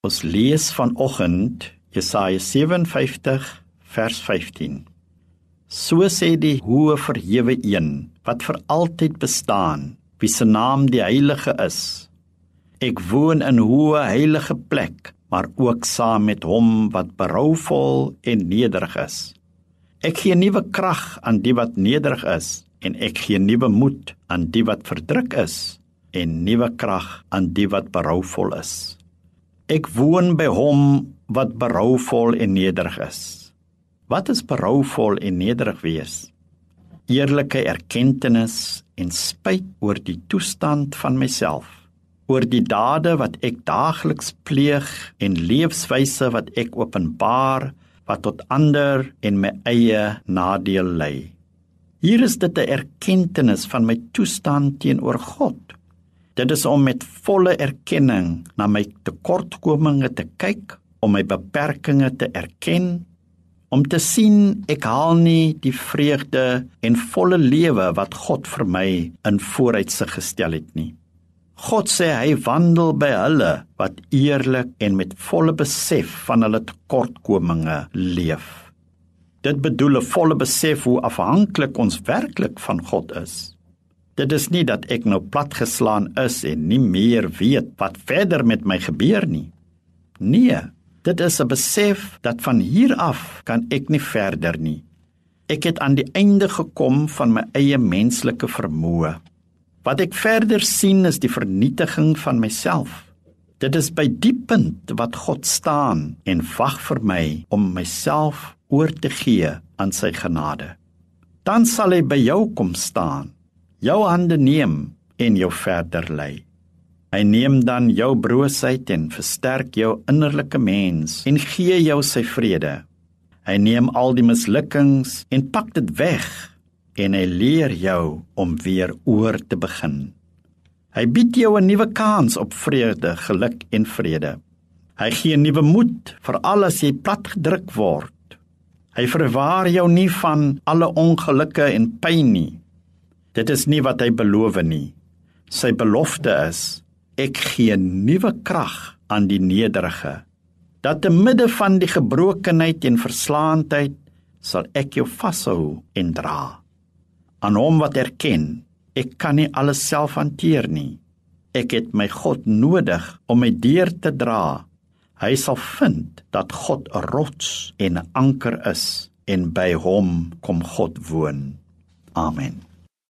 Ons lees vanoggend Jesaja 57 vers 15. So sê die hoë verhewe een wat vir altyd bestaan, wie se naam die heilige is. Ek woon in hoë heilige plek, maar ook saam met hom wat berouvol en nederig is. Ek gee nuwe krag aan die wat nederig is en ek gee nuwe moed aan die wat verdruk is en nuwe krag aan die wat berouvol is. Ek woon by hom wat berouvol en nederig is. Wat is berouvol en nederig wees? Eerlike erkenning en spyt oor die toestand van myself, oor die dade wat ek daagliks pleeg en lewenswyse wat ek openbaar wat tot ander en my eie nadeel lei. Hier is dit 'n erkenning van my toestand teenoor God. Dit is om met volle erkenning na my tekortkominge te kyk, om my beperkings te erken, om te sien ek haal nie die vreugde en volle lewe wat God vir my in vooruitsig gestel het nie. God sê hy wandel by hulle wat eerlik en met volle besef van hulle tekortkominge leef. Dit bedoel 'n volle besef hoe afhanklik ons werklik van God is. Dit is nie dat ek nou platgeslaan is en nie meer weet wat verder met my gebeur nie. Nee, dit is 'n besef dat van hier af kan ek nie verder nie. Ek het aan die einde gekom van my eie menslike vermoë. Wat ek verder sien is die vernietiging van myself. Dit is by die punt wat God staan en wag vir my om myself oor te gee aan sy genade. Dan sal hy by jou kom staan jou hande neem en jou verder lei. Hy neem dan jou broosheid en versterk jou innerlike mens en gee jou sy vrede. Hy neem al die mislukkings en pak dit weg en hy leer jou om weer oor te begin. Hy bied jou 'n nuwe kans op vrede, geluk en vrede. Hy gee nuwe moed vir al as jy platgedruk word. Hy verwaar jou nie van alle ongelukke en pyn nie. Dit is nie wat hy beloof nie. Sy belofte is: Ek gee nuwe krag aan die nederige. Dat te midde van die gebrokenheid en verslaandheid sal ek jou vashou en dra. Aan hom wat erken, ek kan nie alles self hanteer nie. Ek het my God nodig om my deur te dra. Hy sal vind dat God 'n rots en 'n anker is en by hom kom God woon. Amen.